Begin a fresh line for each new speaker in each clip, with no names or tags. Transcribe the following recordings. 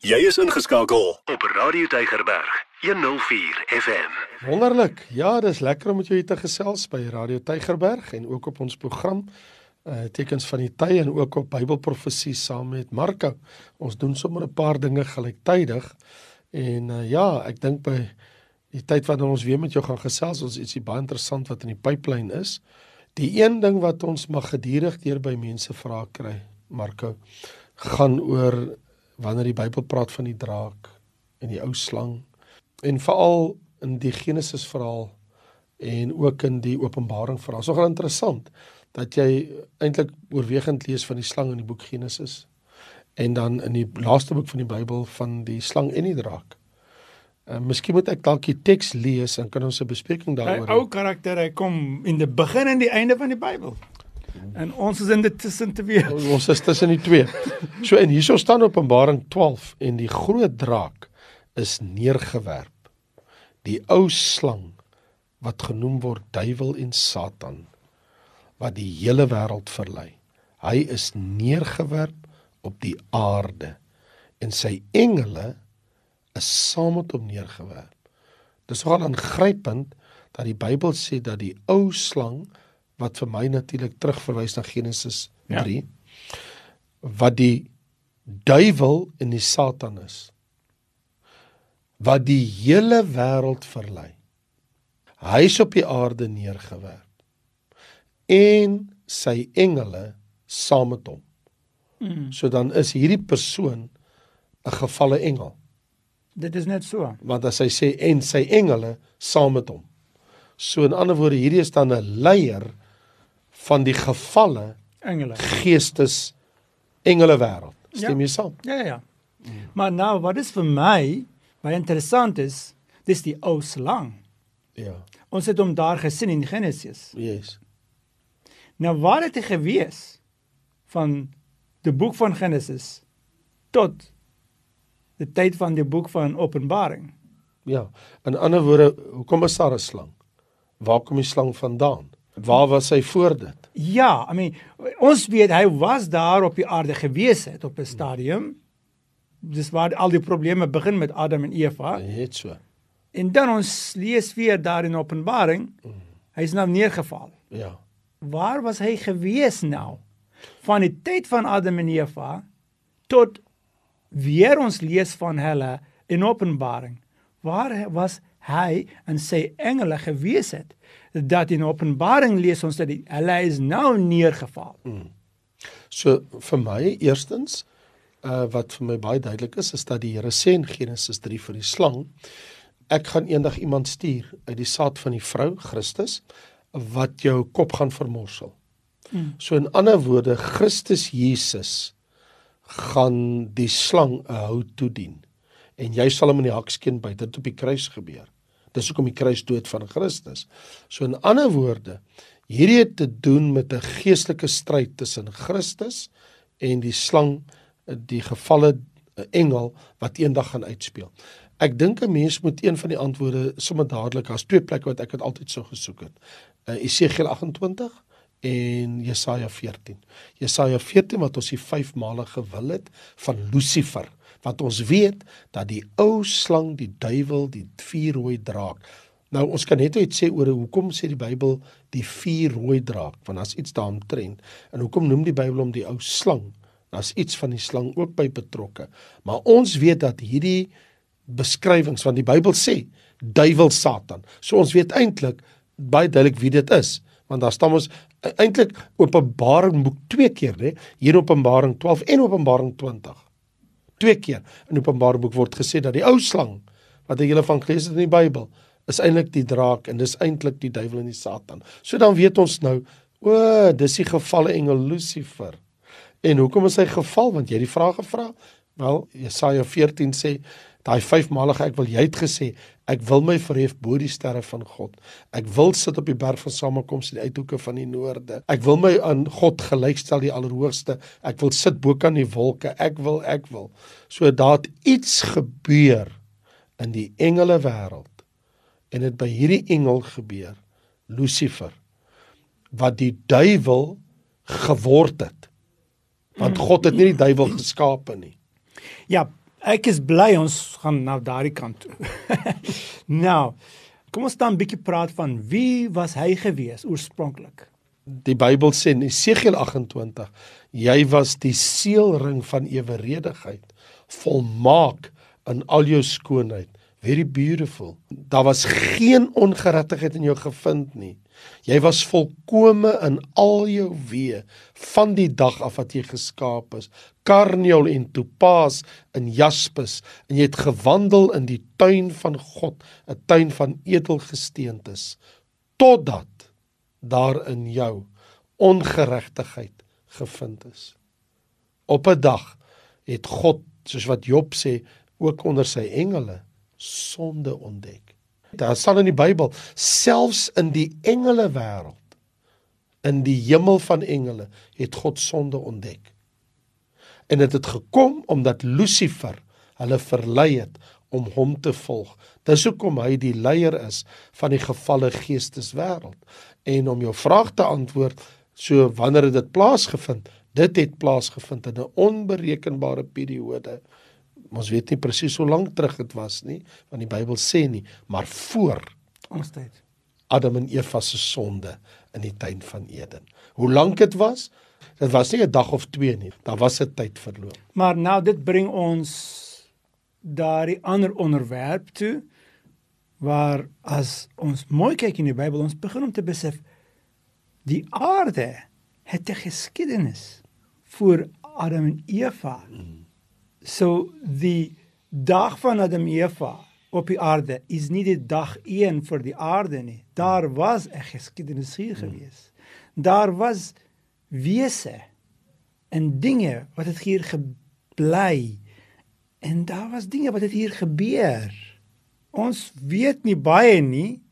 Jy is ingeskakel op Radio Tygerberg 104 FM.
Wonderlik. Ja, dis lekker om met jou hier te gesels by Radio Tygerberg en ook op ons program uh tekens van die tye en ook op Bybelprofesie saam met Marco. Ons doen sommer 'n paar dinge gelyktydig. En uh ja, ek dink by die tyd wanneer ons weer met jou gaan gesels, ons ietsie baie interessant wat in die pipeline is. Die een ding wat ons mag gedurig deur by mense vra kry, Marco, gaan oor wanneer die Bybel praat van die draak en die ou slang en veral in die Genesis verhaal en ook in die Openbaring verhaal. So gaan interessant dat jy eintlik oorwegend lees van die slang in die boek Genesis en dan in die laaste boek van die Bybel van die slang en die draak. En uh, miskien moet ek dalk die teks lees en kan ons 'n bespreking daaroor
hê. Ou karakter, hy kom in die begin en die einde van die Bybel. En ons is in dit tussen te weer.
Ons is tussen die twee. So en hierso staan Openbaring 12 en die groot draak is neergewerp. Die ou slang wat genoem word duiwel en Satan wat die hele wêreld verlei. Hy is neergewerp op die aarde en sy engele is saam met hom neergewerp. Dis nogal aangrypend dat die Bybel sê dat die ou slang wat vir my natuurlik terugverwys na Genesis 3 ja. wat die duiwel en die satan is wat die hele wêreld verlei hy is op die aarde neergewerp en sy engele saam met hom mm. so dan is hierdie persoon 'n gevalle engel
dit is net so
want as hy sê en sy engele saam met hom so in ander woorde hierdie is dan 'n leier van die gevalle
engele
geestes engele wêreld. Stem ja. jy saam?
Ja ja ja. Mm. Maar nou wat is vir my baie interessant is, dis die ou slang.
Ja.
Ons het hom daar gesien in Genesis.
Yes.
Nou waar het hy gewees van die boek van Genesis tot die tyd van die boek van Openbaring?
Ja. In ander woorde, hoekom is daar 'n slang? Waar kom die slang vandaan? Waar was hy voor dit?
Ja, I mean, ons weet hy was daar op die aarde gewees het op 'n stadium. Dis waar al die probleme begin met Adam en Eva.
Net so.
En dan ons lees weer daar in Openbaring, hy is nou neergeval.
Ja.
Waar was hy gewees nou? Van die tyd van Adam en Eva tot weer ons lees van hulle in Openbaring. Waar was hy en sy engele gewees het? Dat in Openbaring lees ons dat die, hulle is nou neergeval. Mm.
So vir my eerstens uh wat vir my baie duidelik is is dat die Here sê in Genesis 3 vir die slang ek gaan eendag iemand stuur uit die saad van die vrou Christus wat jou kop gaan vermorsel. Mm. So in ander woorde Christus Jesus gaan die slang 'n hout toedien en jy sal hom in die hakskeen byt dit op die kruis gebeur. Dis hoekom die kruisdood van Christus. So in ander woorde, hierdie het te doen met 'n geestelike stryd tussen Christus en die slang, die gevalle engel wat eendag gaan uitspeel. Ek dink 'n mens moet een van die antwoorde sommer dadelik as twee plekke wat ek dit altyd sou gesoek het. Uh, Esegiel 28 en Jesaja 14. Jesaja 14 wat ons die vyf male gewil het van Lucifer want ons weet dat die ou slang, die duiwel, die vuurrooi draak. Nou ons kan net iets sê oor hoekom sê die Bybel die vuurrooi draak, want as iets daarom tren. En hoekom noem die Bybel hom die ou slang? Daar's iets van die slang ook by betrokke. Maar ons weet dat hierdie beskrywings van die Bybel sê duiwel Satan. So ons weet eintlik baie duidelik wie dit is want daar staan ons e-, eintlik Openbaring boek twee keer nê hier Openbaring 12 en Openbaring 20 twee keer in Openbaring boek word gesê dat die ou slang wat jy hele van gelees het in die Bybel is eintlik die draak en dis eintlik die duiwel en die Satan. So dan weet ons nou, o, dis die gevalle engel Lucifer. En hoekom is hy geval? Want jy het die vraag gevra. Wel, Jesaja 14 sê daai vyfmalige ek wil jy het gesê ek wil my verhef bo die sterre van God. Ek wil sit op die berg van samekoms in die uithoeke van die noorde. Ek wil my aan God gelykstel die allerhoogste. Ek wil sit bo kan die wolke. Ek wil ek wil. So daad iets gebeur in die engele wêreld. En dit by hierdie engel gebeur, Lucifer, wat die duiwel geword het. Want God het nie die duiwel geskape nie.
Ja, Ek is bly ons gaan na daardie kant toe. nou, kom ons dan 'n bietjie praat van wie was hy gewees oorspronklik?
Die Bybel sê in Esegiel 28, jy was die seelring van eweredigheid, volmaak in al jou skoonheid. Very beautiful. Daar was geen ongeregtigheid in jou gevind nie. Jy was volkome in al jou weë van die dag af wat jy geskaap is. Karneol en topaas in jaspis en jy het gewandel in die tuin van God, 'n tuin van edelgesteentes, totdat daar in jou ongeregtigheid gevind is. Op 'n dag het God, soos wat Job sê, ook onder sy engele sonde ontdek. Daar staan in die Bybel, selfs in die engele wêreld, in die hemel van engele, het God sonde ontdek. En dit het, het gekom omdat Lucifer hulle verlei het om hom te volg. Dis hoekom hy die leier is van die gefalle geesteswêreld. En om jou vraag te antwoord, so wanneer het dit plaasgevind? Dit het plaasgevind in 'n onberekenbare periode ons weet nie presies hoe lank terug dit was nie, want die Bybel sê nie, maar voor
ons tyd.
Adam en Eva se sonde in die tuin van Eden. Hoe lank dit was? Dit was nie 'n dag of 2 nie. Daar was 'n tyd verloop.
Maar nou dit bring ons daardie ander onderwerp toe waar as ons mooi kyk in die Bybel, ons begin om te besef die aarde het 'n geskiedenis voor Adam en Eva. Hmm so die dag van Adam en Eva op die aarde is nie die dag 1 vir die aarde nie. Daar was 'n geskiedenis hier hmm. gewees. Daar was wese en dinge wat het hier gebly en daar was dinge wat het hier gebeur. Ons weet nie baie nie,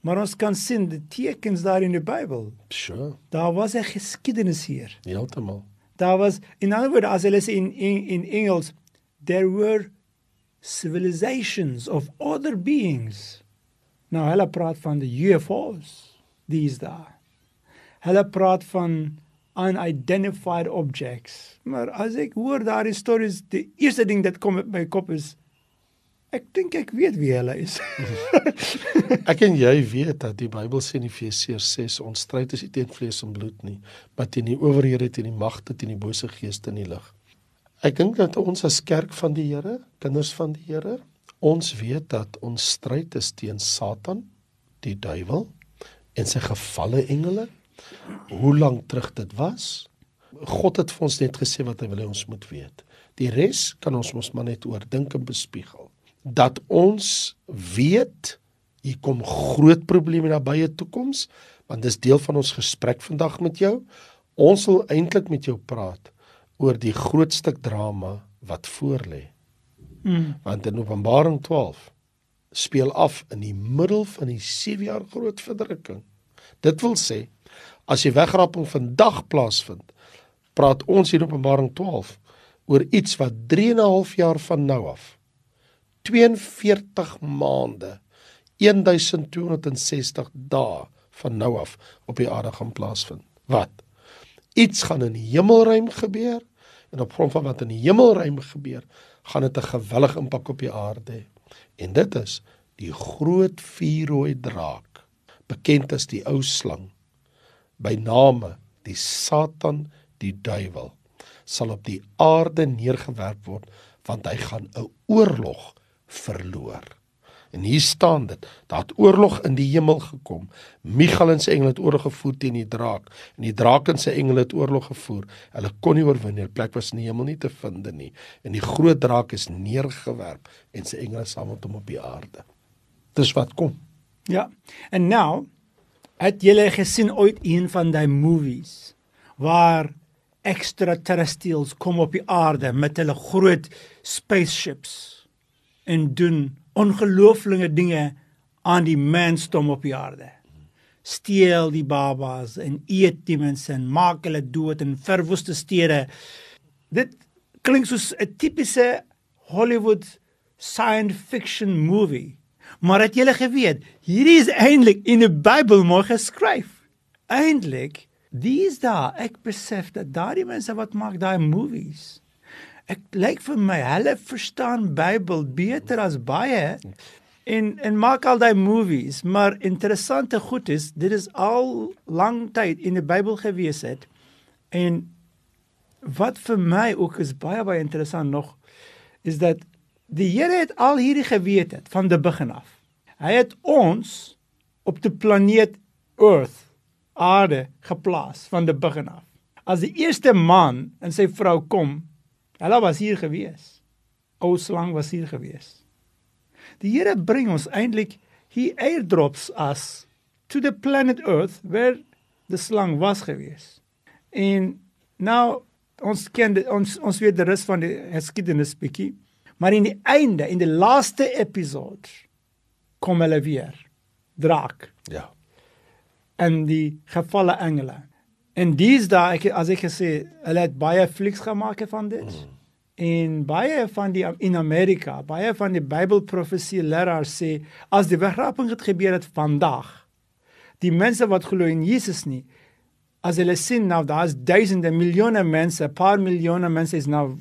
maar ons kan sien die tekens daar in die Bybel.
Sure.
Daar was 'n geskiedenis hier.
Heeltemal.
Daar was in ander woorde as hulle sê in in in Engels there were civilizations of other beings. Nou hulle praat van die UFOs these dae. Hulle praat van unidentified objects. Maar as ek hoor daardie stories, die eerste ding wat kom in my kop is ek dink ek weet wie hulle is.
ek en jy weet dat die Bybel sê in Efesiërs 6 ons stryd is nie teen vlees en bloed nie, maar teen die owerhede, teen die magte, teen die bose geeste in die lig. Ek dink dat ons as kerk van die Here, kinders van die Here, ons weet dat ons stryd is teen Satan, die duiwel en sy gefalle engele. Hoe lank terug dit was? God het vir ons net gesê wat hy wil hê ons moet weet. Die res kan ons mos maar net oordink en bespiegel. Dat ons weet hier kom groot probleme na baie toekoms, want dis deel van ons gesprek vandag met jou. Ons wil eintlik met jou praat oor die groot stuk drama wat voorlê. Mm. Want in Openbaring 12 speel af in die middel van die 7 jaar groot verdrukking. Dit wil sê as die wegrapping vandag plaasvind, praat ons hier in Openbaring 12 oor iets wat 3 en 'n half jaar van nou af 42 maande 1260 dae van nou af op die aarde gaan plaasvind. Wat? Iets gaan in die hemelruim gebeur en op grond van wat in die hemelruim gebeur, gaan dit 'n gewellige impak op die aarde hê. En dit is die groot vuurrooi draak, bekend as die ou slang, by name die Satan, die duiwel, sal op die aarde neergewerp word want hy gaan 'n oorlog verloor. En hier staan dit, daar het oorlog in die hemel gekom. Michael en sy engele het oorlog gevoer teen die draak en die draak en sy engele het oorlog gevoer. Hulle kon nie oorwin nie. Die plek was in die hemel nie te vind nie. En die groot draak is neergewerp en sy engele saam met hom op die aarde. Dis wat kom.
Ja. En nou het julle gesien ooit een van daai movies waar extraterrestrials kom op die aarde met hulle groot spaceships en doen ongelooflike dinge aan die mensdom op die aarde. Steel die babas en eet die mense en maak hulle dood in verwoeste stede. Dit klink soos 'n tipiese Hollywood science fiction movie. Maar het julle geweet, hierdie is eintlik in die Bybel mooi geskryf. Eintlik, dis daar ek besef dat daardie mense wat maak daai movies Ek lyk vir my hulle verstaan Bybel beter as baie en en maak al daai movies, maar interessante goed is dit is al lank tyd in die Bybel gewees het. En wat vir my ook is baie baie interessant nog is dat die Here het al hierdie geweet het van die begin af. Hy het ons op die planeet Earth aarde geplaas van die begin af. As die eerste man en sy vrou kom, hulle was hier gewees. Ou slang was hier gewees. Die Here bring ons eintlik he airdrops us to the planet Earth where the slang was gewees. En nou ons ken die, ons ons weet die res van die geskiedenis bietjie, maar in die einde, in die laaste episode kom hulle weer. Draak
Ja.
en die gevalle engele. En dis daai ek as ek gesê, hulle het baie flieks gemaak van dit. Mm. En baie van die in Amerika, baie van die Bybelprofesie leraars sê as die wegraping het gebeur het vandag, die mense wat glo in Jesus nie, as hulle sien nou daar's duisende miljoene mense, 'n paar miljoene mense is nou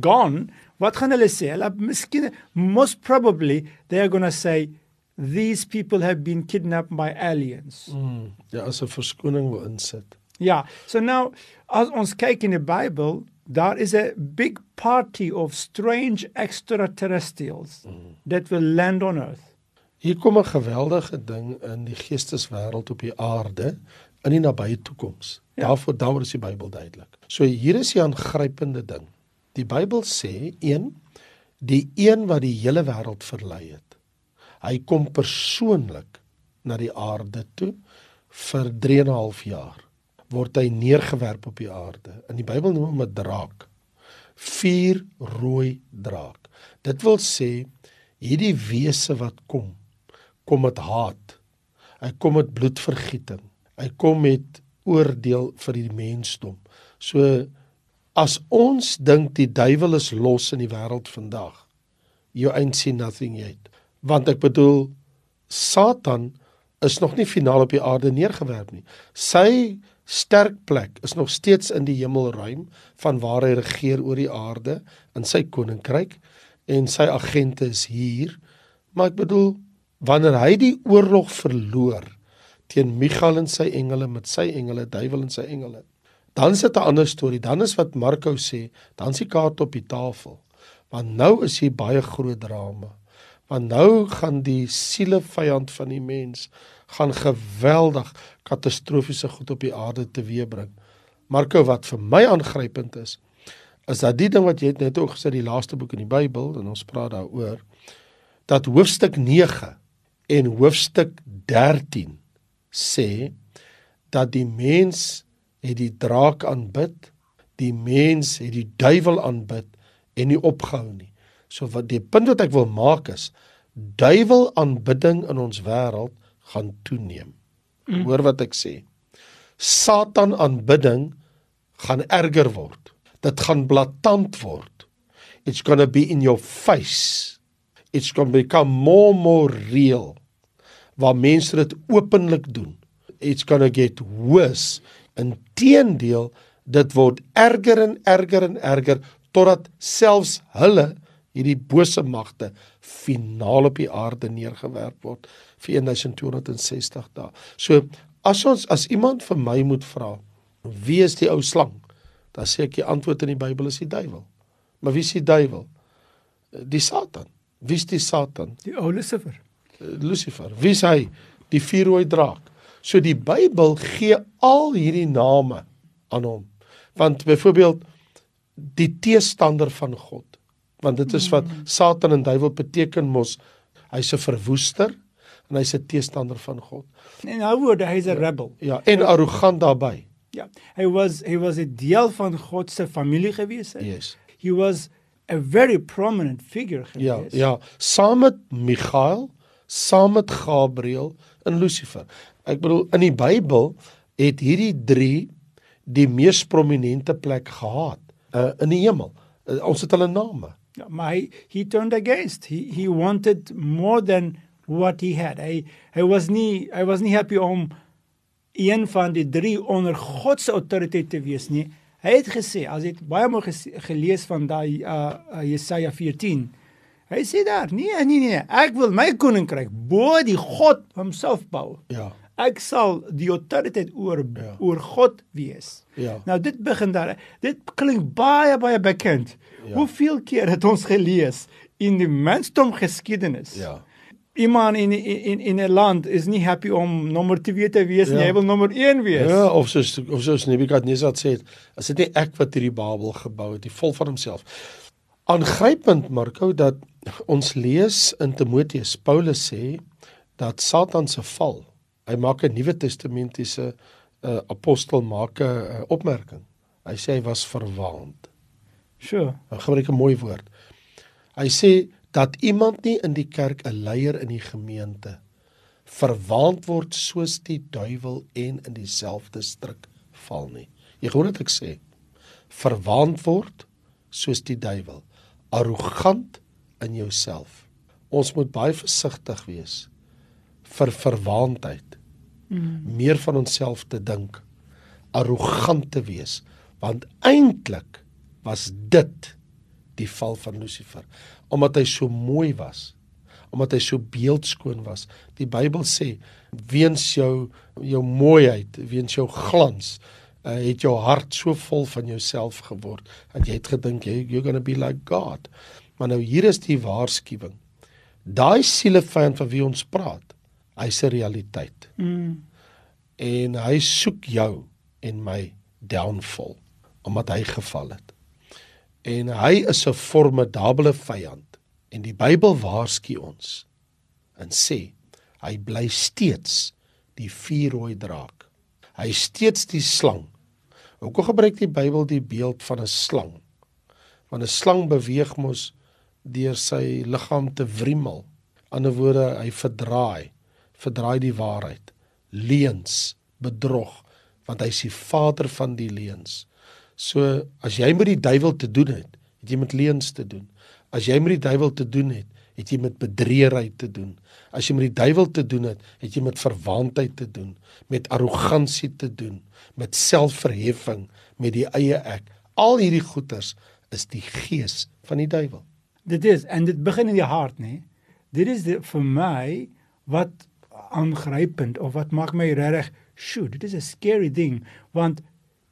gone, wat gaan hulle sê? Hulle miskien most probably they are going to say these people have been kidnapped by aliens.
Mm. Ja, as 'n verskoning wil insit.
Ja, so nou as ons kyk in die Bybel, daar is 'n big party of strange extraterrestrials mm. that will land on earth.
Hier kom 'n geweldige ding in die geesteswêreld op die aarde in die nabye toekoms.
Ja.
Daarvoor daaroor is die Bybel duidelik. So hier is die aangrypende ding. Die Bybel sê een die een wat die hele wêreld verlei het. Hy kom persoonlik na die aarde toe vir 3 en 'n half jaar word hy neergewerp op die aarde. In die Bybel noem hom 'n draak. Vier rooi draak. Dit wil sê hierdie wese wat kom, kom met haat. Hy kom met bloedvergieting. Hy kom met oordeel vir die mensdom. So as ons dink die duiwel is los in die wêreld vandag, you ain't seen nothing yet. Want ek bedoel Satan is nog nie finaal op die aarde neergewerp nie. Sy sterk plek is nog steeds in die hemelruim van waar hy regeer oor die aarde in sy koninkryk en sy agente is hier. Maar ek bedoel wanneer hy die oorlog verloor teen Michael en sy engele met sy engele, duiwel en sy engele. Dan sit 'n ander storie. Dan is wat Marko sê, dan is die kaart op die tafel. Want nou is hier baie groot drama. Want nou gaan die siele vyand van die mens gaan geweldig katastrofiese goed op die aarde teweebring. Marko wat vir my aangrypend is, is dat die ding wat jy net ook gesê die laaste boek in die Bybel en ons praat daaroor dat hoofstuk 9 en hoofstuk 13 sê dat die mens het die draak aanbid, die mens het die duiwel aanbid en nie opgehou nie. So wat die punt wat ek wil maak is duiwel aanbidding in ons wêreld gaan toeneem. Mm. Hoor wat ek sê. Satan aanbidding gaan erger word. Dit gaan blaatant word. It's going to be in your face. It's going to become more and more real. Waar mense dit openlik doen. It's going to get worse. Inteendeel, dit word erger en erger en erger totdat selfs hulle hierdie bose magte finaal op die aarde neergewerp word vir 1260 dae. So as ons as iemand vir my moet vra, wie is die ou slang? Dan sê ek die antwoord in die Bybel is die duiwel. Maar wie is die duiwel? Die Satan. Wie is die Satan?
Die ou Lucifer.
Lucifer. Wie is hy? Die vierrooi draak. So die Bybel gee al hierdie name aan hom. Want byvoorbeeld die teestander van God. Want dit is wat Satan en duiwel beteken mos hy's 'n verwoester en hy's 'n teestander van God.
In 'n woord, hy's 'n rebel.
Ja, en arrogant daarbey.
Ja. Hy was hy was 'n deel van God se familie gewees.
Yes.
He was a very prominent figure
Ja,
gewees.
ja, saam met Michael, saam met Gabriël en Lucifer. Ek bedoel in die Bybel het hierdie 3 die mees prominente plek gehad uh, in die hemel. Uh, ons het hulle name.
Maar hy he turned against. He he wanted more than what he had. Hy hy was nie hy was nie happy om een van die drie onder God se autoriteit te wees nie. Hy het gesê, as jy baie mooi gelees van daai uh, uh Jesaja 14. Hy sê daar, nee, nee, nee, ek wil my koninkryk bo die God homself bou.
Ja.
Ek sal die autoriteit oor
Ja.
oor God wees.
Ja.
Nou dit begin daar. Dit klink baie baie bekend.
Ja.
Hoeveel keer het ons gelees in die mensdom geskiedenis?
Ja.
Iemand in in in 'n land is nie happy om nommer 2 te wees nie,
Ja.
hy wil nommer 1 wees.
Ja, of soos of soos Nebukadnesar sê, as dit nie ek wat hierdie Babel gebou het, die vol van homself. Aangrypend Marco dat ons lees in Timoteus Paulus sê dat Satan se val. Hy maak 'n Nuwe Testamentiese uh, apostel maak 'n uh, opmerking. Hy sê hy was verwaand.
Sure.
Hy gebruik 'n mooi woord. Hy sê dat iemand nie in die kerk 'n leier in die gemeente verwaand word soos die duiwel en in dieselfde struik val nie. Jy hoor wat ek sê. Verwaand word soos die duiwel, arrogant in jouself. Ons moet baie versigtig wees vir verwaandheid. Mm. Meer van onsself te dink, arrogant te wees, want eintlik was dit die val van Lucifer. Omdat hy so mooi was omdat hy so beeldskoon was. Die Bybel sê weens jou jou mooiheid weens jou glans uh, het jou hart so vol van jouself geword dat jy het gedink jy you're going to be like God. Maar nou hier is die waarskuwing. Daai sielevyand van wie ons praat hy's 'n realiteit
Mm.
en hy soek jou en my downfall omdat hy geval het. En hy is 'n formidable vyand en die Bybel waarsku ons en sê hy bly steeds die vuurrooi draak. Hy is steeds die slang. Hoekom gebruik die Bybel die beeld van 'n slang? Want 'n slang beweeg mos deur sy liggaam te wriemel. Ander woorde, hy verdraai, verdraai die waarheid, leuns, bedrog, want hy is die vader van die leuns. So as jy met die duiwel te doen het, het jy met leuns te doen. As jy met die duiwel te doen het, het jy met bedreerheid te doen. As jy met die duiwel te doen het, het jy met verwaandheid te doen, met arrogansie te doen, met selfverheffing, met die eie ek. Al hierdie goeters is die gees van die duiwel.
Dit is en dit begin in die hart, nê? Dit is die, vir my wat aangrypend of wat maak my regtig, "Sjoe, dit is 'n scary ding," want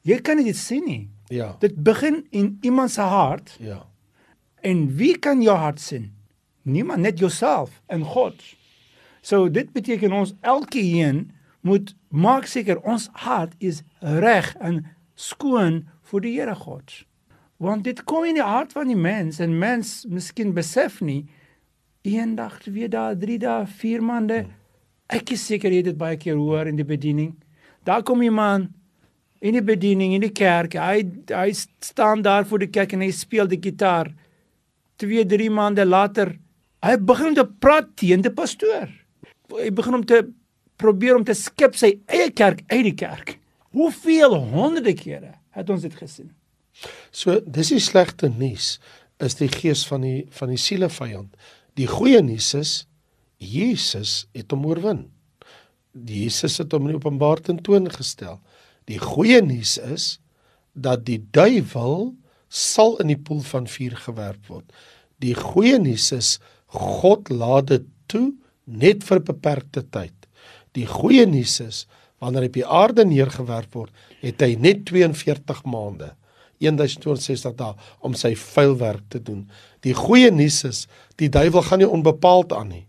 jy kan dit sien nie.
Ja.
Dit begin in iemand se hart
Ja.
en wie kan jou hart sien? Niemand, net jouself en God. So dit beteken ons elkeen moet maak seker ons hart is reg en skoon vir die Here God. Want dit kom in die hart van die mens en mens miskien besef nie eendag, twee dae, drie dae, vier maande. Ek is seker jy het dit baie keer hoor in die bediening. Daar kom iemand in die bediening in die kerk. Hy hy staan daar voor die kerk en hy speel die gitaar. 2, 3 maande later, hy begin te praat teen die pastoor. Hy begin om te probeer om te skep sy eie kerk uit die kerk. Hoeveel honderde kere het ons dit gesien?
So dis die slegte nuus is die gees van die van die sielevyand. Die goeie nuus is Jesus het hom oorwin. Jesus het hom in Openbaar tentoon gestel. Die goeie nuus is dat die duiwel sal in die poel van vuur gewerp word. Die goeie nuus is God laat dit toe net vir beperkte tyd. Die goeie nuus is wanneer hy op die aarde neergewerp word, het hy net 42 maande 1260 dae om sy vuil werk te doen. Die goeie nuus is die duiwel gaan nie onbepaald aan nie.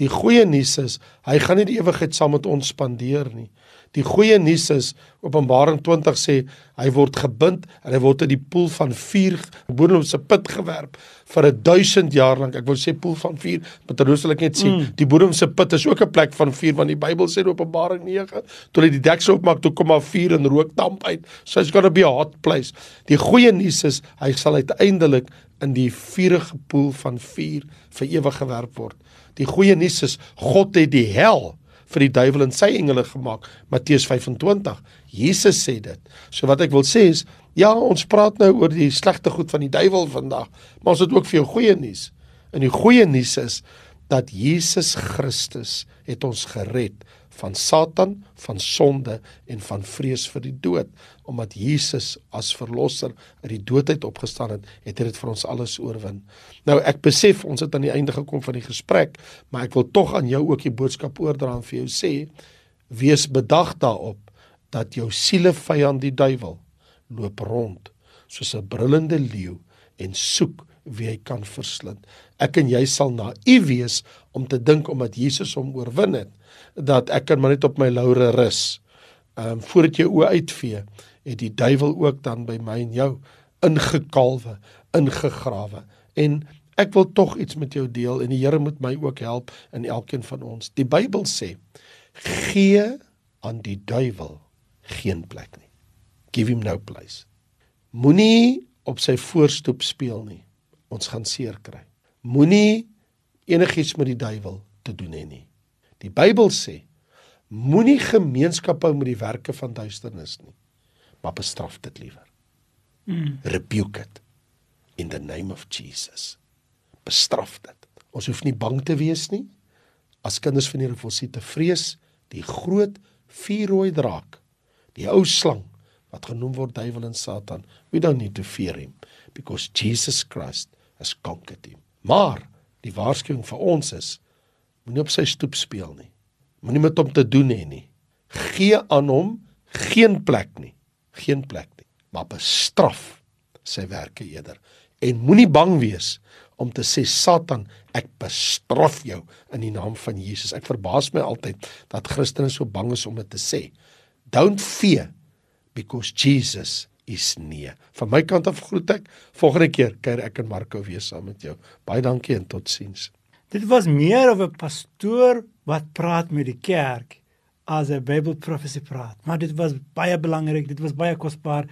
Die goeie nuus is hy gaan nie die ewigheid saam met ons spandeer nie. Die goeie nuus is Openbaring 20 sê hy word gebind en hy word in die poel van vuur boonop se put gewerp vir 'n 1000 jaar lank. Ek wil sê poel van vuur, maar terloops ek net sê mm. die bodem se put is ook 'n plek van vuur want die Bybel sê in Openbaring 9 toe hy die deksel oopmaak toe kom maar vuur en rookdamp uit. So it's going to be a hot place. Die goeie nuus is hy sal uiteindelik in die vuurige poel van vuur vir ewig gewerp word. Die goeie nuus is God het die hel vir die duiwel en sy engele gemaak. Matteus 25. Jesus sê dit. So wat ek wil sê is, ja, ons praat nou oor die slegte goed van die duiwel vandag, maar ons het ook vir jou goeie nuus. En die goeie nuus is dat Jesus Christus het ons gered van Satan, van sonde en van vrees vir die dood. Omdat Jesus as verlosser uit die doodheid opgestaan het, het hy dit vir ons alles oorwin. Nou ek besef ons het aan die einde gekom van die gesprek, maar ek wil tog aan jou ook die boodskap oordra en vir jou sê: wees bedag daarop dat jou siele vyand die duiwel loop rond soos 'n brullende leeu en soek wie hy kan verslind. Ek en jy sal naïef wees om te dink omdat Jesus hom oorwin het dat ek kan maar net op my laure rus. Ehm um, voordat jy oë uitvee, het die duiwel ook dan by my en jou ingekalwe, ingegrawe. En ek wil tog iets met jou deel en die Here moet my ook help in elkeen van ons. Die Bybel sê: "Gee aan die duiwel geen plek nie. Give him no place." Moenie op sy voorstoep speel nie. Ons gaan seer kry. Moenie enigiets met die duiwel te doen hê nie. Die Bybel sê: Moenie gemeenskap hou met die werke van duisternis nie, maar bestraf dit liewer. Mm. Rebuke it in the name of Jesus. Bestraf dit. Ons hoef nie bang te wees nie. As kinders van die Here volsie te vrees die groot vuurrooi draak, die ou slang wat genoem word duiwel en Satan. We don't need to fear him because Jesus Christ has conquered him. Maar die waarskuwing vir ons is Moenie op sy stoep speel nie. Moenie met hom te doen hê nie. Gee aan hom geen plek nie. Geen plek nie. Maar bestraf sy werke eerder. En moenie bang wees om te sê Satan, ek bestraf jou in die naam van Jesus. Ek verbaas my altyd dat Christene so bang is om dit te sê. Don't fear because Jesus is near. Van my kant af groet ek. Volgende keer kuier ek en Marco weer saam met jou. Baie dankie en totsiens.
Dit was meer of 'n pastoor wat praat met die kerk as 'n Bybelprofesie praat. Maar dit was baie belangrik, dit was baie kosbaar.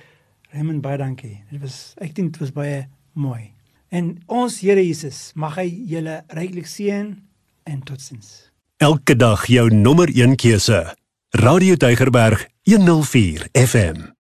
Raymond baie dankie. Dit was ek dink dit was baie mooi. En ons Here Jesus, mag hy julle ryklik seën en totsiens.
Elke dag jou nommer 1 keuse. Radio Deugerberg 104 FM.